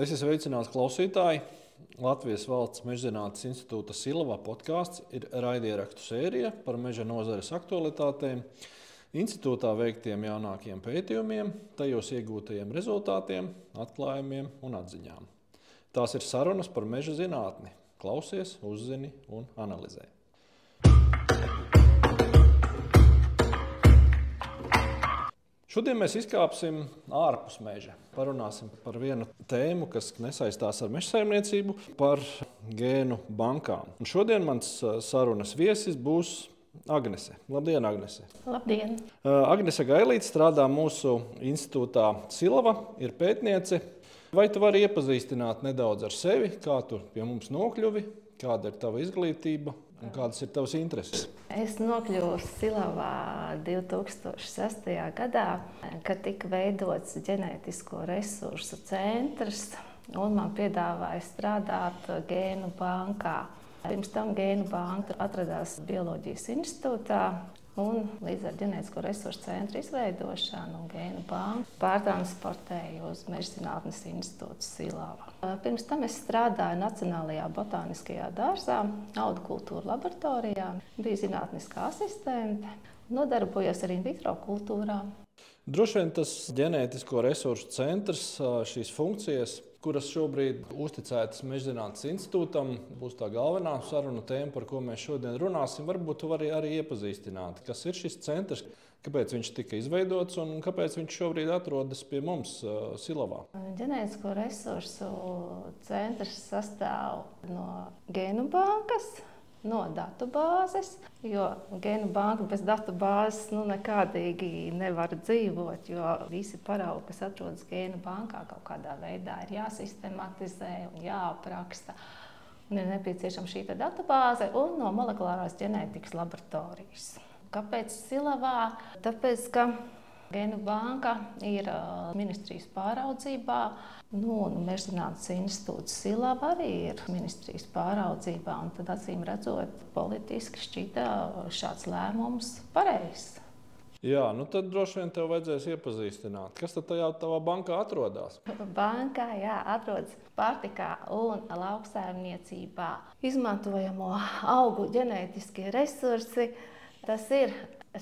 Es esmu sveicināts klausītāji. Latvijas Valsts mežzinātnes institūta Silva podkāsts ir raidierakstu sērija par meža nozares aktualitātēm, institūtā veiktiem jaunākiem pētījumiem, tajos iegūtajiem rezultātiem, atklājumiem un atziņām. Tās ir sarunas par meža zinātni. Klausies, uzzini un analizē. Šodien mēs izkāpsim ārpus meža. Parunāsim par vienu tēmu, kas nesaistās ar meža saimniecību, par gēnu bankām. Un šodien mans sarunas viesis būs Agnese. Labdien, Agnese! Labdien! Agnese Gailīte strādā mūsu institūtā Silava, ir pētniece. Vai tu vari iepazīstināt nedaudz ar sevi, kā tu pie mums nokļuvi, kāda ir tava izglītība Un kādas ir tavas intereses? Es nokļuvu Silavā 2006. gadā, kad tika veidots ģenētisko resursu centrs, un man piedāvāja strādāt gēnu bankā. Pirms tam gēnu banka atradās Bioloģijas institūtā, Un līdz ar ģenētisko resursu centru izveidošanu un gēnu banku pārtransportēju uz Meža zinātnes institūtu Silāvā. Pirms tam es strādāju Nacionālajā botāniskajā dārzā, augu kultūra laboratorijā, biju zinātniskā asistente, nodarbojos ar in vitro kultūrām. Droši vien tas ģenētisko resursu centrs, šīs funkcijas kuras šobrīd uzticētas Mežģinātnes institūtam, būs tā galvenā sarunu tēma, par ko mēs šodien runāsim. Varbūt jūs arī, arī iepazīstināt, kas ir šis centrs, kāpēc viņš tika izveidots un kāpēc viņš šobrīd atrodas pie mums uh, Silavā. Ģenētisko resursu centrs sastāv no gēnu bankas no datubāzes, jo gēnu banka bez datubāzes nu, nekādīgi nevar dzīvot, jo visi paraugi, kas atrodas gēnu bankā, kaut kādā veidā ir jāsistematizē un jāapraksta. Un ir nepieciešama šī datubāze un no molekulārās ģenētikas laboratorijas. Kāpēc Silavā? Tāpēc, ka Gēnu banka ir ministrijas pāraudzībā. Nu, Mežzinātnes institūts Silava arī ir ministrijas pāraudzībā. Tad, acīm redzot, politiski šķita šāds lēmums pareizs. Jā, nu tad droši vien tev vajadzēs iepazīstināt, kas tad tajā tavā bankā atrodas. Bankā jā, atrodas pārtikā un lauksaimniecībā izmantojamo augu ģenētiskie resursi. Tas ir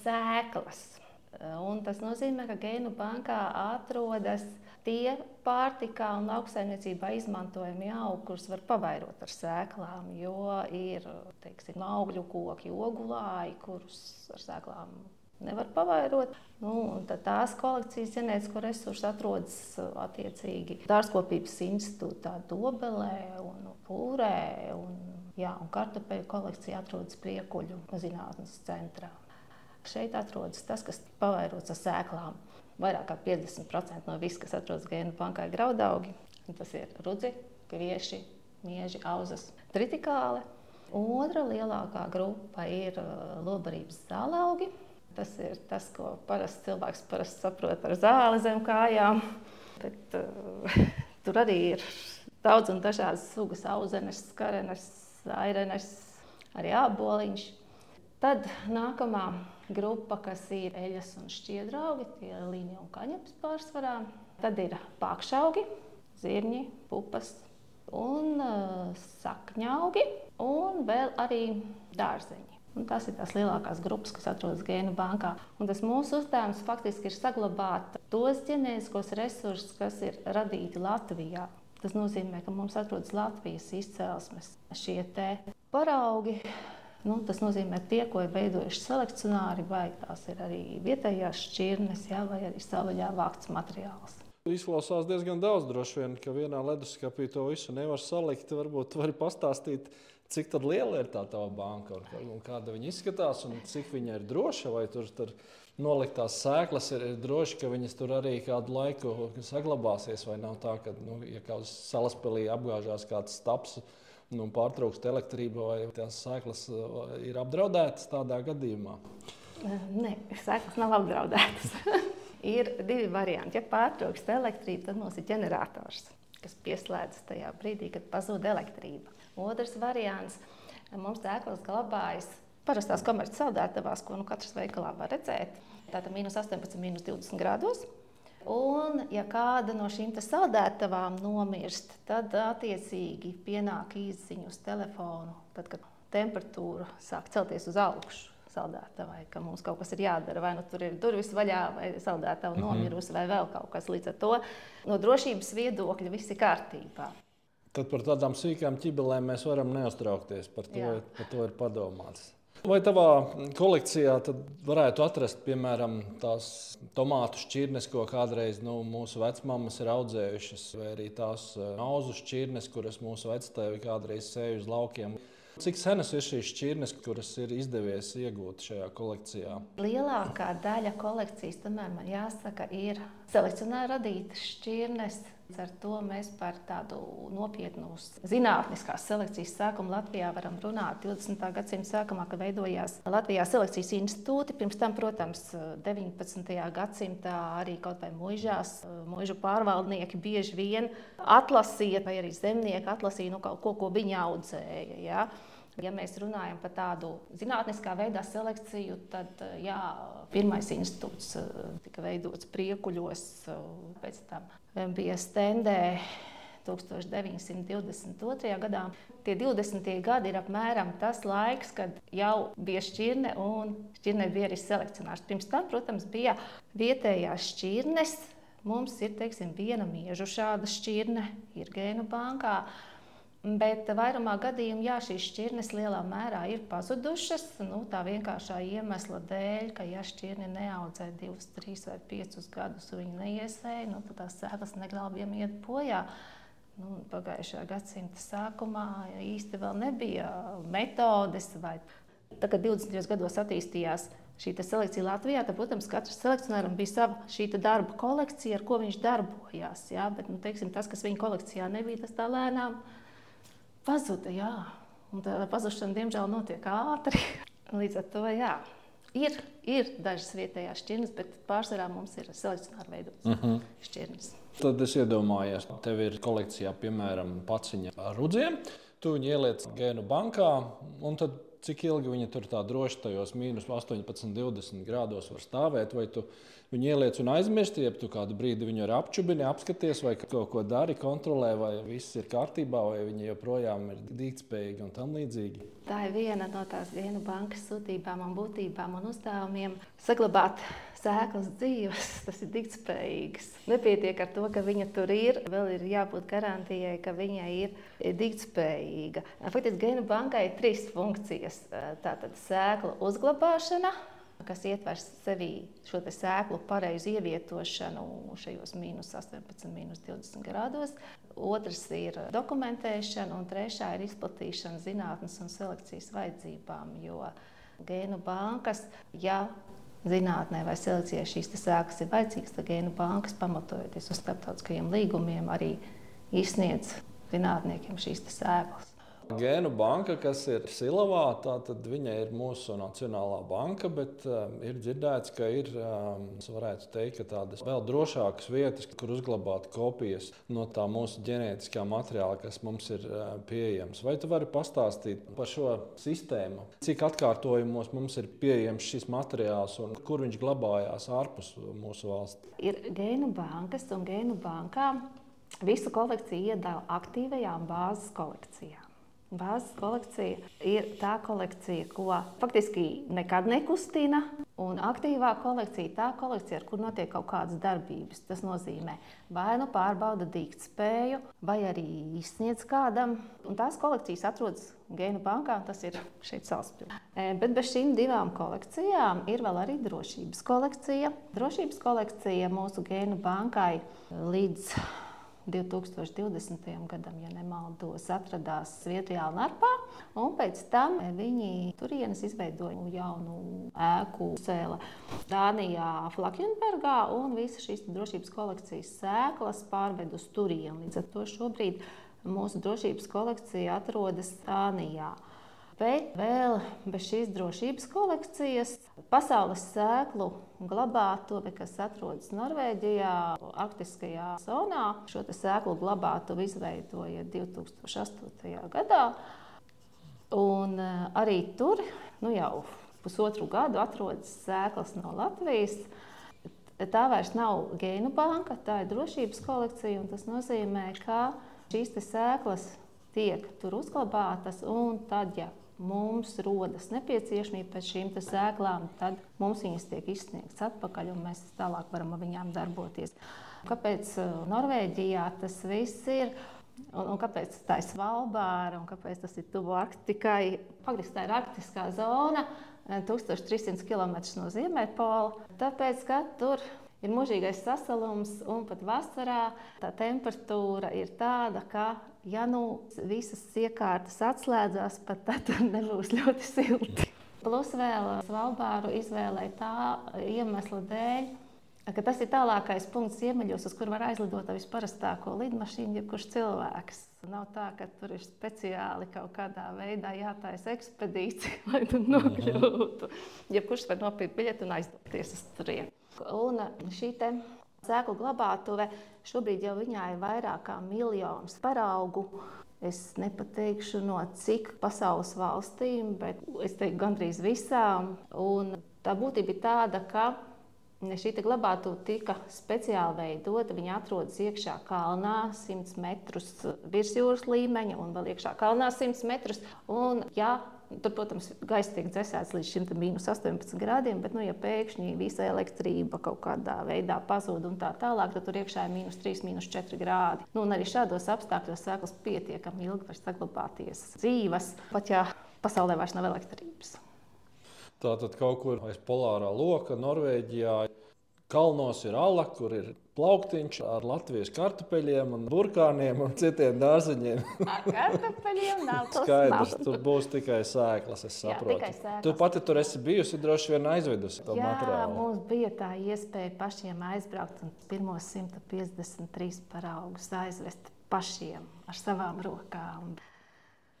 sēklas, Un tas nozīmē, ka gēnu bankā atrodas tie pārtikā un lauksaimniecībā izmantojami augi, kurus var pavairot ar sēklām. Jo ir teiksim, augļu koki, ogulāji, kurus ar sēklām nevar pavairot. Nu, tās kolekcijas ģenētisko resursu atrodas attiecīgi Dārzkopības institūtā, Dobelē un Pūrē. Un, jā, un kartupeļu kolekcija atrodas Priekuļu zinātnes centrā. Šeit atrodas tas, kas pavairots ar sēklām. Vairāk kā 50% no viss, kas atrodas gēnu bankā, ir graudaugi. Tas ir rudzi, kvieši, mieži, auzas, tritikāli. Otra lielākā grupa ir uh, lobarības zālaugi. Tas ir tas, ko parasti cilvēks parasti saprot ar zāli zem kājām. Bet, uh, tur arī ir daudz un dažādas sugas, auzenes, skarenes, airenes, arī āboliņš. Tad nākamā grupa, kas ir eļas un šķiedraugi, tie ir līnija un kaņepes pārsvarā. Tad ir pākšaugi, zirņi, pupas un uh, sakņaugi un vēl arī dārzeņi. Un tas ir tās lielākās grupas, kas atrodas gēnu bankā. Un tas mūsu uzdevums faktiski ir saglabāt tos ģenētiskos resursus, kas ir radīti Latvijā. Tas nozīmē, ka mums atrodas Latvijas izcelsmes šie paraugi, Nu, tas nozīmē, tie, ko ir veidojuši selekcionāri, vai tās ir arī vietējās šķirnes, jā, vai arī savvaļā vākts materiāls. Izklausās diezgan daudz, droši vien, ka vienā leduskapī to visu nevar salikt. Varbūt vari pastāstīt, cik liela ir tā tava banka un kāda viņa izskatās un cik viņa ir droša. Vai tur, tur noliktās sēklas ir, ir droši, ka viņas tur arī kādu laiku saglabāsies, vai nav tā, ka, nu, ja kā uz salaspēlī apgāžās kāds staps nu, pārtraukta elektrība vai tās sēklas uh, ir apdraudētas tādā gadījumā? Nē, sēklas nav apdraudētas. ir divi varianti. Ja pārtrauksta elektrība, tad mums ir ģenerators, kas pieslēdzas tajā brīdī, kad pazūd elektrība. Otrs variants - mums sēklas glabājas parastās komerciālās saldētavās, ko nu katrs veikalā var redzēt. Tātad minus 18, minus 20 grādos. Un, ja kāda no šīm saldētavām nomirst, tad attiecīgi pienāk īsiņu uz telefonu, tad, kad temperatūra sāk celties uz augšu. Saldētavai, ka mums kaut kas ir jādara, vai nu tur ir durvis vaļā, vai saldētava mhm. nomirusi, vai vēl kaut kas līdz ar to. No drošības viedokļa viss ir kārtībā. Tad par tādām sīkām ķibelēm mēs varam neuztraukties. Par to, Jā. par to ir padomāts. Vai tavā kolekcijā varētu atrast, piemēram, tās tomātu šķirnes, ko kādreiz nu, mūsu vecmāmas ir audzējušas, vai arī tās eh, auzu šķirnes, kuras mūsu vectēvi kādreiz sēja uz laukiem? Cik senas ir šīs šķirnes, kuras ir izdevies iegūt šajā kolekcijā? Lielākā daļa kolekcijas, tomēr man jāsaka, ir selekcionēra radītas šķirnes Ar to mēs par tādu nopietnu zinātniskās selekcijas sākumu Latvijā varam runāt 20. gadsimta sākumā, kad veidojās Latvijā selekcijas institūti. Pirms tam, protams, 19. gadsimtā arī kaut vai mūžās, mūžu pārvaldnieki bieži vien atlasīja, vai arī zemnieki atlasīja nu, kaut ko, ko viņi audzēja. Ja? Ja mēs runājam par tādu zinātniskā veidā selekciju, tad jā, pirmais institūts tika veidots priekuļos, pēc tam bija stendē 1922. gadā. Tie 20. gadi ir apmēram tas laiks, kad jau bija šķirne un šķirne bija arī selekcionārs. Pirms tam, protams, bija vietējās šķirnes. Mums ir teiksim, viena miežu šāda šķirne, ir gēnu bankā. Bet vairumā gadījumā jā, šīs šķirnes lielā mērā ir pazudušas. Nu, tā vienkāršā iemesla dēļ, ka ja šķirni neaudzē divus, trīs vai piecus gadus, viņi neiesēja, nu, tad tās sēklas neglābjami iet bojā. Nu, pagājušā gadsimta sākumā īsti vēl nebija metodes. Vai... Tagad 20. gados attīstījās šī selekcija Latvijā, tad, protams, katrs selekcionāram bija sava darba kolekcija, ar ko viņš darbojās. Jā? Bet, nu, teiksim, tas, kas viņa kolekcijā nebija, tas tā lēnām pazuda. Jā. Un tā pazušana, diemžēl, notiek ātri. Līdz ar to jā. Ir, ir dažas vietējās šķirnes, bet pārsvarā mums ir selekcionāri veidotas uh mhm. -huh. šķirnes. Tad es iedomājos, ka tev ir kolekcijā, piemēram, paciņa ar rudziem. Tu viņu ieliec gēnu bankā, un tad cik ilgi viņa tur tā droši tajos mīnus 18, 20 grādos var stāvēt. Vai tu viņu ieliec un aizmirsti, ja tu kādu brīdi viņu ar apčubini apskaties, vai kaut ko dari, kontrolē, vai viss ir kārtībā, vai viņi joprojām ir dīķspējīgi un tam līdzīgi. Tā ir viena no tās vienu bankas sūtībām un būtībām un uzdevumiem saglabāt sēklas dzīves, tas ir dīķspējīgs. Nepietiek ar to, ka viņa tur ir, vēl ir jābūt garantijai, ka viņa ir dīķspējīga. Faktiski gēnu bankai ir trīs funkcijas. Tātad sēklu uzglabāšana, kas ietver sevī šo sēklu pareizu ievietošanu šajos mīnus 18, mīnus 20 grādos. Otrs ir dokumentēšana, un trešā ir izplatīšana zinātnes un selekcijas vajadzībām. Jo gēnu bankas, ja zinātnē vai selekcijai šīs sēklas ir vajadzīgas, tad gēnu bankas, pamatojoties uz starptautiskajiem līgumiem, arī izsniedz zinātniekiem šīs sēklas. Gēnu banka, kas ir Silavā, tad viņa ir mūsu nacionālā banka, bet um, ir dzirdēts, ka ir um, teikt, tādas vēl drošākas vietas, kur uzglabāt kopijas no tā mūsu ģenētiskā materiāla, kas mums ir uh, pieejams. Vai tu vari pastāstīt par šo sistēmu? Cik atkārtojumos mums ir pieejams šis materiāls un kur viņš glabājās ārpus mūsu valsts? Ir gēnu bankas un gēnu bankām. Visu kolekciju iedala aktīvajām bāzes kolekcijām. Bāzes kolekcija ir tā kolekcija, ko faktiski nekad nekustina. Un aktīvā kolekcija ir tā kolekcija, ar kur notiek kaut kādas darbības. Tas nozīmē, vai nu pārbauda dīktspēju, vai arī izsniedz kādam. Un tās kolekcijas atrodas Gēnu bankā, tas ir šeit Salaspilsē. Bet bez šīm divām kolekcijām ir vēl arī drošības kolekcija. Drošības kolekcija mūsu Gēnu bankai līdz 2020. gadam, ja nemaldos, atradās Zviedrijā un Arpā. Un pēc tam viņi turienes izveidoja jaunu ēku cēla Dānijā, Flakjunbergā, un visas šīs drošības kolekcijas sēklas pārved uz turieni. Līdz ar to šobrīd mūsu drošības kolekcija atrodas Dānijā. Bet vēl bez šīs drošības kolekcijas pasaules sēklu glabātuve, kas atrodas Norvēģijā, Arktiskajā zonā, šo sēklu glabātuvi izveidoja 2008. gadā. Un eh, arī tur nu jau pusotru gadu atrodas sēklas no Latvijas. Tā vairs nav gēnu banka, tā ir drošības kolekcija. Tas nozīmē, ka šīs sēklas tiek tur uzglabātas, un tad, ja mums rodas nepieciešamība pēc šīm sēklām, tad mums viņas tiek izsniegtas atpakaļ, un mēs tālāk varam ar viņām darboties. Kāpēc uh, Norvēģijā tas viss ir? Un, un kāpēc tā ir Svalbāra un kāpēc tas ir tuvu Arktikai? Faktiski tā ir arktiskā zona, 1300 uh, km no Ziemeļpola. Tāpēc, ka tur ir mūžīgais sasalums, un pat vasarā tā temperatūra ir tāda, ka, ja nu visas iekārtas atslēdzās, pat tad nebūs ļoti silti. Plus vēl Svalbāru izvēlēja tā iemesla dēļ, ka tas ir tālākais punkts ziemeļos, uz kur var aizlidot ar visparastāko lidmašīnu, jebkurš cilvēks. Nav tā, ka tur ir speciāli kaut kādā veidā jātaisa ekspedīcija, lai tur nokļūtu. Jebkurš var nopirkt biļeti un aizdoties uz turieni. Un šī sēklu glabātuve šobrīd jau viņai ir vairāk kā miljons paraugu. Es nepateikšu no cik pasaules valstīm, bet es teiktu gandrīz visām. Un tā būtība ir tāda, ka šī glabātuve tika speciāli veidota. Viņa atrodas iekšā kalnā, 100 metrus virs jūras līmeņa, un vēl iekšā kalnā 100 metrus. Un, ja Tur, protams, gaisa tiek dzēsēts līdz šim minus 18 grādiem, bet, nu, ja pēkšņi visa elektrība kaut kādā veidā pazūd un tā tālāk, tad tur iekšā ir minus 3, minus 4 grādi. Nu, un arī šādos apstākļos sēklas pietiekami ilgi var saglabāties dzīves, pat ja pasaulē vairs nav elektrības. Tātad kaut kur aiz polārā loka Norvēģijā kalnos ir ala, kur ir plauktiņš ar Latvijas kartupeļiem, un burkāniem un citiem dārzeņiem. Ar kartupeļiem nav skaidrs. Tur būs tikai sēklas. Es saprotu. Jā, sēklas. Tu pati tur esi bijusi, droši vien aizvedusi to Jā, materiālu. Mums bija tā iespēja pašiem aizbraukt un pirmos 153 paraugus aizvest pašiem ar savām rokām.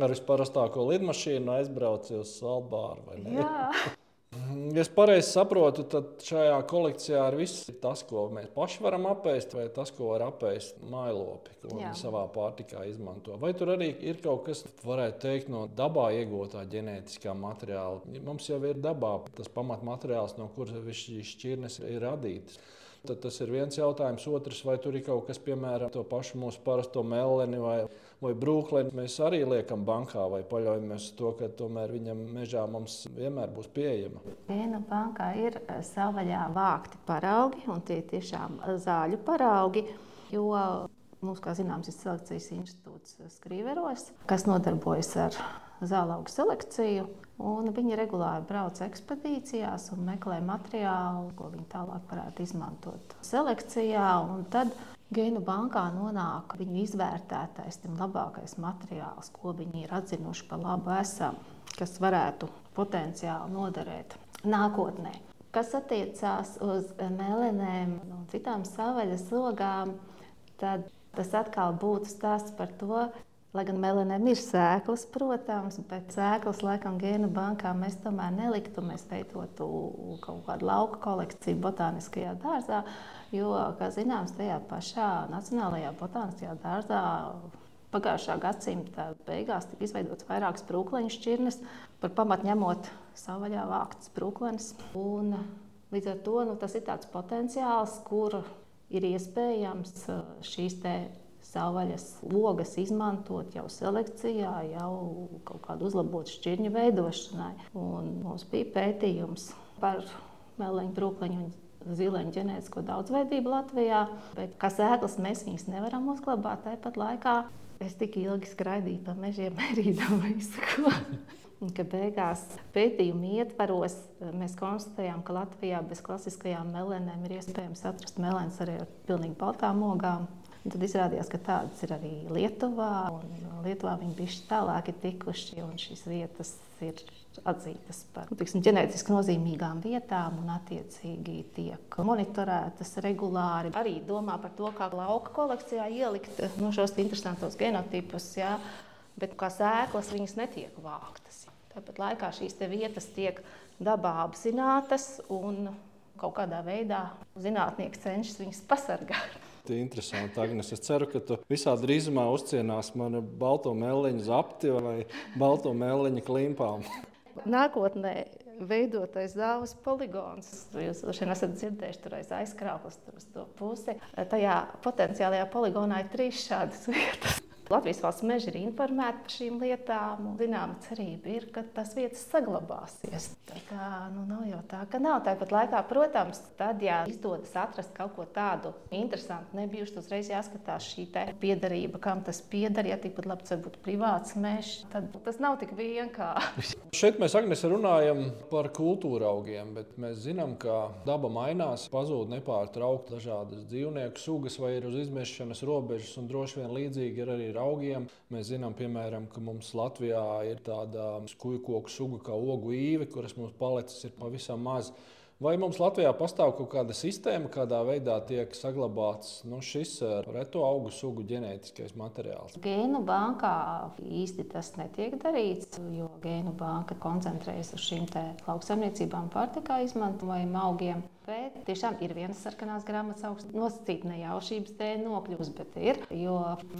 Ar visparastāko lidmašīnu aizbraucu uz Svalbāru. Jā. Ja es pareizi saprotu, tad šajā kolekcijā ir viss tas, ko mēs paši varam apēst, vai tas, ko var apēst mailopi, ko viņi savā pārtikā izmanto. Vai tur arī ir kaut kas, varētu teikt, no dabā iegūtā ģenētiskā materiāla? Mums jau ir dabā tas pamatmateriāls, no kuras šīs šķirnes ir radītas. Tad tas ir viens jautājums. Otrs, vai tur ir kaut kas, piemēram, to pašu mūsu parasto melni vai, vai brūkleni, mēs arī liekam bankā vai paļaujamies uz to, ka tomēr viņam mežā mums vienmēr būs pieejama. Viena bankā ir eh, savvaļā vākti paraugi, un tie tiešām zāļu paraugi. Jo Mums, kā zināms, ir selekcijas institūts Skrīveros, kas nodarbojas ar zālaugu selekciju. Viņi regulāri brauc ekspedīcijās un meklē materiālu, ko viņi tālāk varētu izmantot selekcijā. Tad Gēnu bankā nonāk viņu izvērtētais, tam labākais materiāls, ko viņi ir atzinuši par labu esam, kas varētu potenciāli noderēt nākotnē. Kas attiecās uz melenēm un citām savvaļas logām, tad Tas atkal būtu stāsts par to, Lai gan melanēm ir sēklas, protams, bet sēklas laikam gēnu bankā mēs tomēr neliktu. Mēs veidotu kaut kādu lauku kolekciju botāniskajā dārzā, jo, kā zināms, tajā pašā Nacionālajā botāniskajā dārzā pagājušā gadsimta beigās tika izveidots vairākas brūkleņu šķirnes, par pamatu ņemot savvaļā vāktas brūklenes. Un līdz ar to nu, tas ir tāds potenciāls, kur ir iespējams uh, šīs savvaļas logas izmantot jau selekcijā, jau kaut kādu uzlabotu šķirņu veidošanai. Un mums bija pētījums par meleņu, brūkleņu un zileņu ģenētisko daudzveidību Latvijā, bet kā sēklas mēs viņus nevaram uzglabāt tāpat laikā. Es tik ilgi skraidīju pa mežiem, mērīdama visu, ko ka beigās pētījuma ietvaros eh, mēs konstatējām, ka Latvijā bez klasiskajām melenēm ir iespējams atrast melēnas arī ar pilnīgi baltām ogām. Un tad izrādījās, ka tādas ir arī Lietuvā. Lietuvā viņi bija tālāk tikuši, un šīs vietas ir atzītas par nu, tiksim, ģenētiski nozīmīgām vietām un attiecīgi tiek monitorētas regulāri. Arī domā par to, kā lauka kolekcijā ielikt nu, šos interesantos genotipus, jā, bet kā sēklas viņas netiek vāktas. Tāpat laikā šīs vietas tiek dabā apzinātas un kaut kādā veidā zinātnieki cenšas viņas pasargāt. Ir interesanti, Agnes. Es ceru, ka tu visā drīzumā uzcienās manu balto mēliņu zapti vai balto mēliņu klimpām. Nākotnē veidotais dāvas poligons. Jūs droši vien esat dzirdējuši, tur aiz aizkrāpjas, tur uz to pusi. Tajā potenciālajā poligonā ir trīs šādas vietas. Latvijas valsts meža ir informēta par šīm lietām. Zināma cerība ir, ka tas vietas saglabāsies. Tā kā, nu, nav jau tā, ka nav. Tāpat laikā, protams, tad, ja izdodas atrast kaut ko tādu interesantu, nebijuši uzreiz jāskatās šī piederība, kam tas pieder. Ja tikpat labi tas būtu privāts mežs, tad tas nav tik vienkārši. Šeit mēs Agnes runājam par kultūra augiem, bet mēs zinām, ka daba mainās, pazūd nepārtraukti dažādas dzīvnieku sugas vai ir uz izmešanas robežas, un droši vien līdzīgi ir arī ar augiem. Mēs zinām, piemēram, ka mums Latvijā ir tāda skuju koku suga kā ogu īve, kuras mums palicis ir pavisam maz. Vai mums Latvijā pastāv kaut kāda sistēma, kādā veidā tiek saglabāts nu, šis eh, reto augu sugu ģenētiskais materiāls? Gēnu bankā īsti tas netiek darīts, jo gēnu banka koncentrējas uz šīm lauksaimniecībām, pārtikā izmantojamiem augiem. Bet tiešām ir viena sarkanās grāmatas augsts, nosacīta nejaušības dēļ nokļuvusi, bet ir. Jo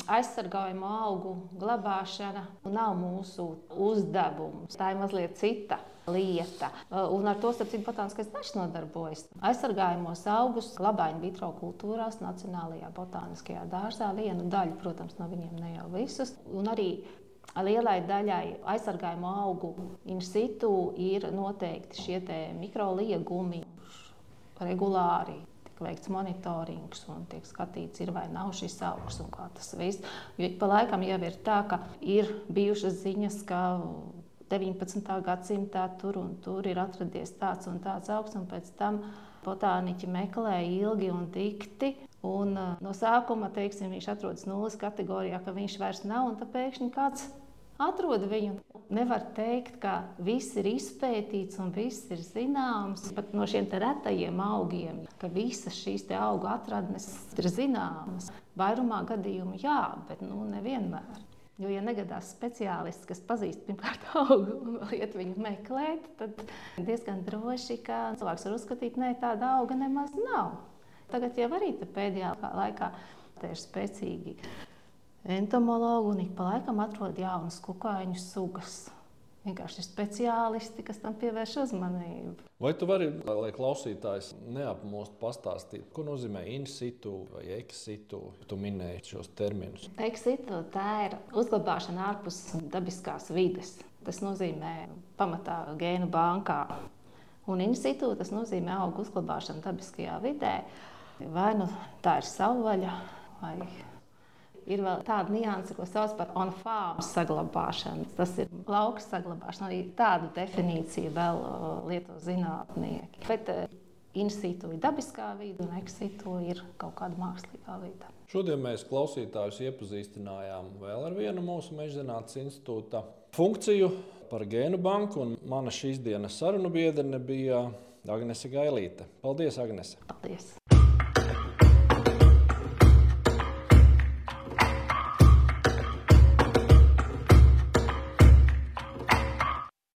aizsargājumu augu glabāšana nav mūsu uzdevums. Tā ir mazliet cita lieta. Un ar to starpcīm botāniskais dažs nodarbojas. Aizsargājumos augus glabā in vitro kultūrās, Nacionālajā botāniskajā dārzā. Vienu daļu, protams, no viņiem ne jau visus. Un arī lielai daļai aizsargājumu augu in situ ir noteikti šie mikroliegumi regulāri tiek veikts monitorings un tiek skatīts, ir vai nav šis augsts un kā tas viss. Jo pa laikam jau ir tā, ka ir bijušas ziņas, ka 19. gadsimtā tur un tur ir atradies tāds un tāds augsts, un pēc tam botāniķi meklē ilgi un dikti. Un, uh, no sākuma teiksim, viņš atrodas nulles kategorijā, ka viņš vairs nav, un pēkšņi kāds atrod viņu. Nevar teikt, ka viss ir izpētīts un viss ir zināms. Pat no šiem retajiem augiem, ka visas šīs augu atradnes ir zināmas. Vairumā gadījumu jā, bet nu, nevienmēr. Jo, ja negadās speciālists, kas pazīst pirmkārt augu un iet viņu meklēt, tad diezgan droši, ka cilvēks var uzskatīt, ka tāda auga nemaz nav. Tagad jau arī pēdējā laikā ir spēcīgi entomologi un ik pa laikam atrod jaunas kukaiņu sugas vienkārši ir speciālisti, kas tam pievērš uzmanību. Vai tu vari, lai klausītājs neapmost, pastāstīt, ko nozīmē in situ vai eksitu? Tu minēji šos terminus. Eksitu tā ir uzglabāšana ārpus dabiskās vides. Tas nozīmē pamatā gēnu bankā. Un in situ tas nozīmē augu uzglabāšanu dabiskajā vidē. Vai nu tā ir savvaļa vai Ir vēl tāda nianse, ko sauc par on-farm saglabāšanu. Tas ir lauka saglabāšana. Arī tādu definīciju vēl lieto zinātnieki. Bet in situ ir dabiskā vide, un ex situ ir kaut kāda mākslīgā vide. Šodien mēs klausītājus iepazīstinājām vēl ar vienu mūsu Mežģinātnes institūta funkciju par gēnu banku. Mana šīs dienas sarunu biedrene bija Agnese Gailīte. Paldies, Agnese! Paldies!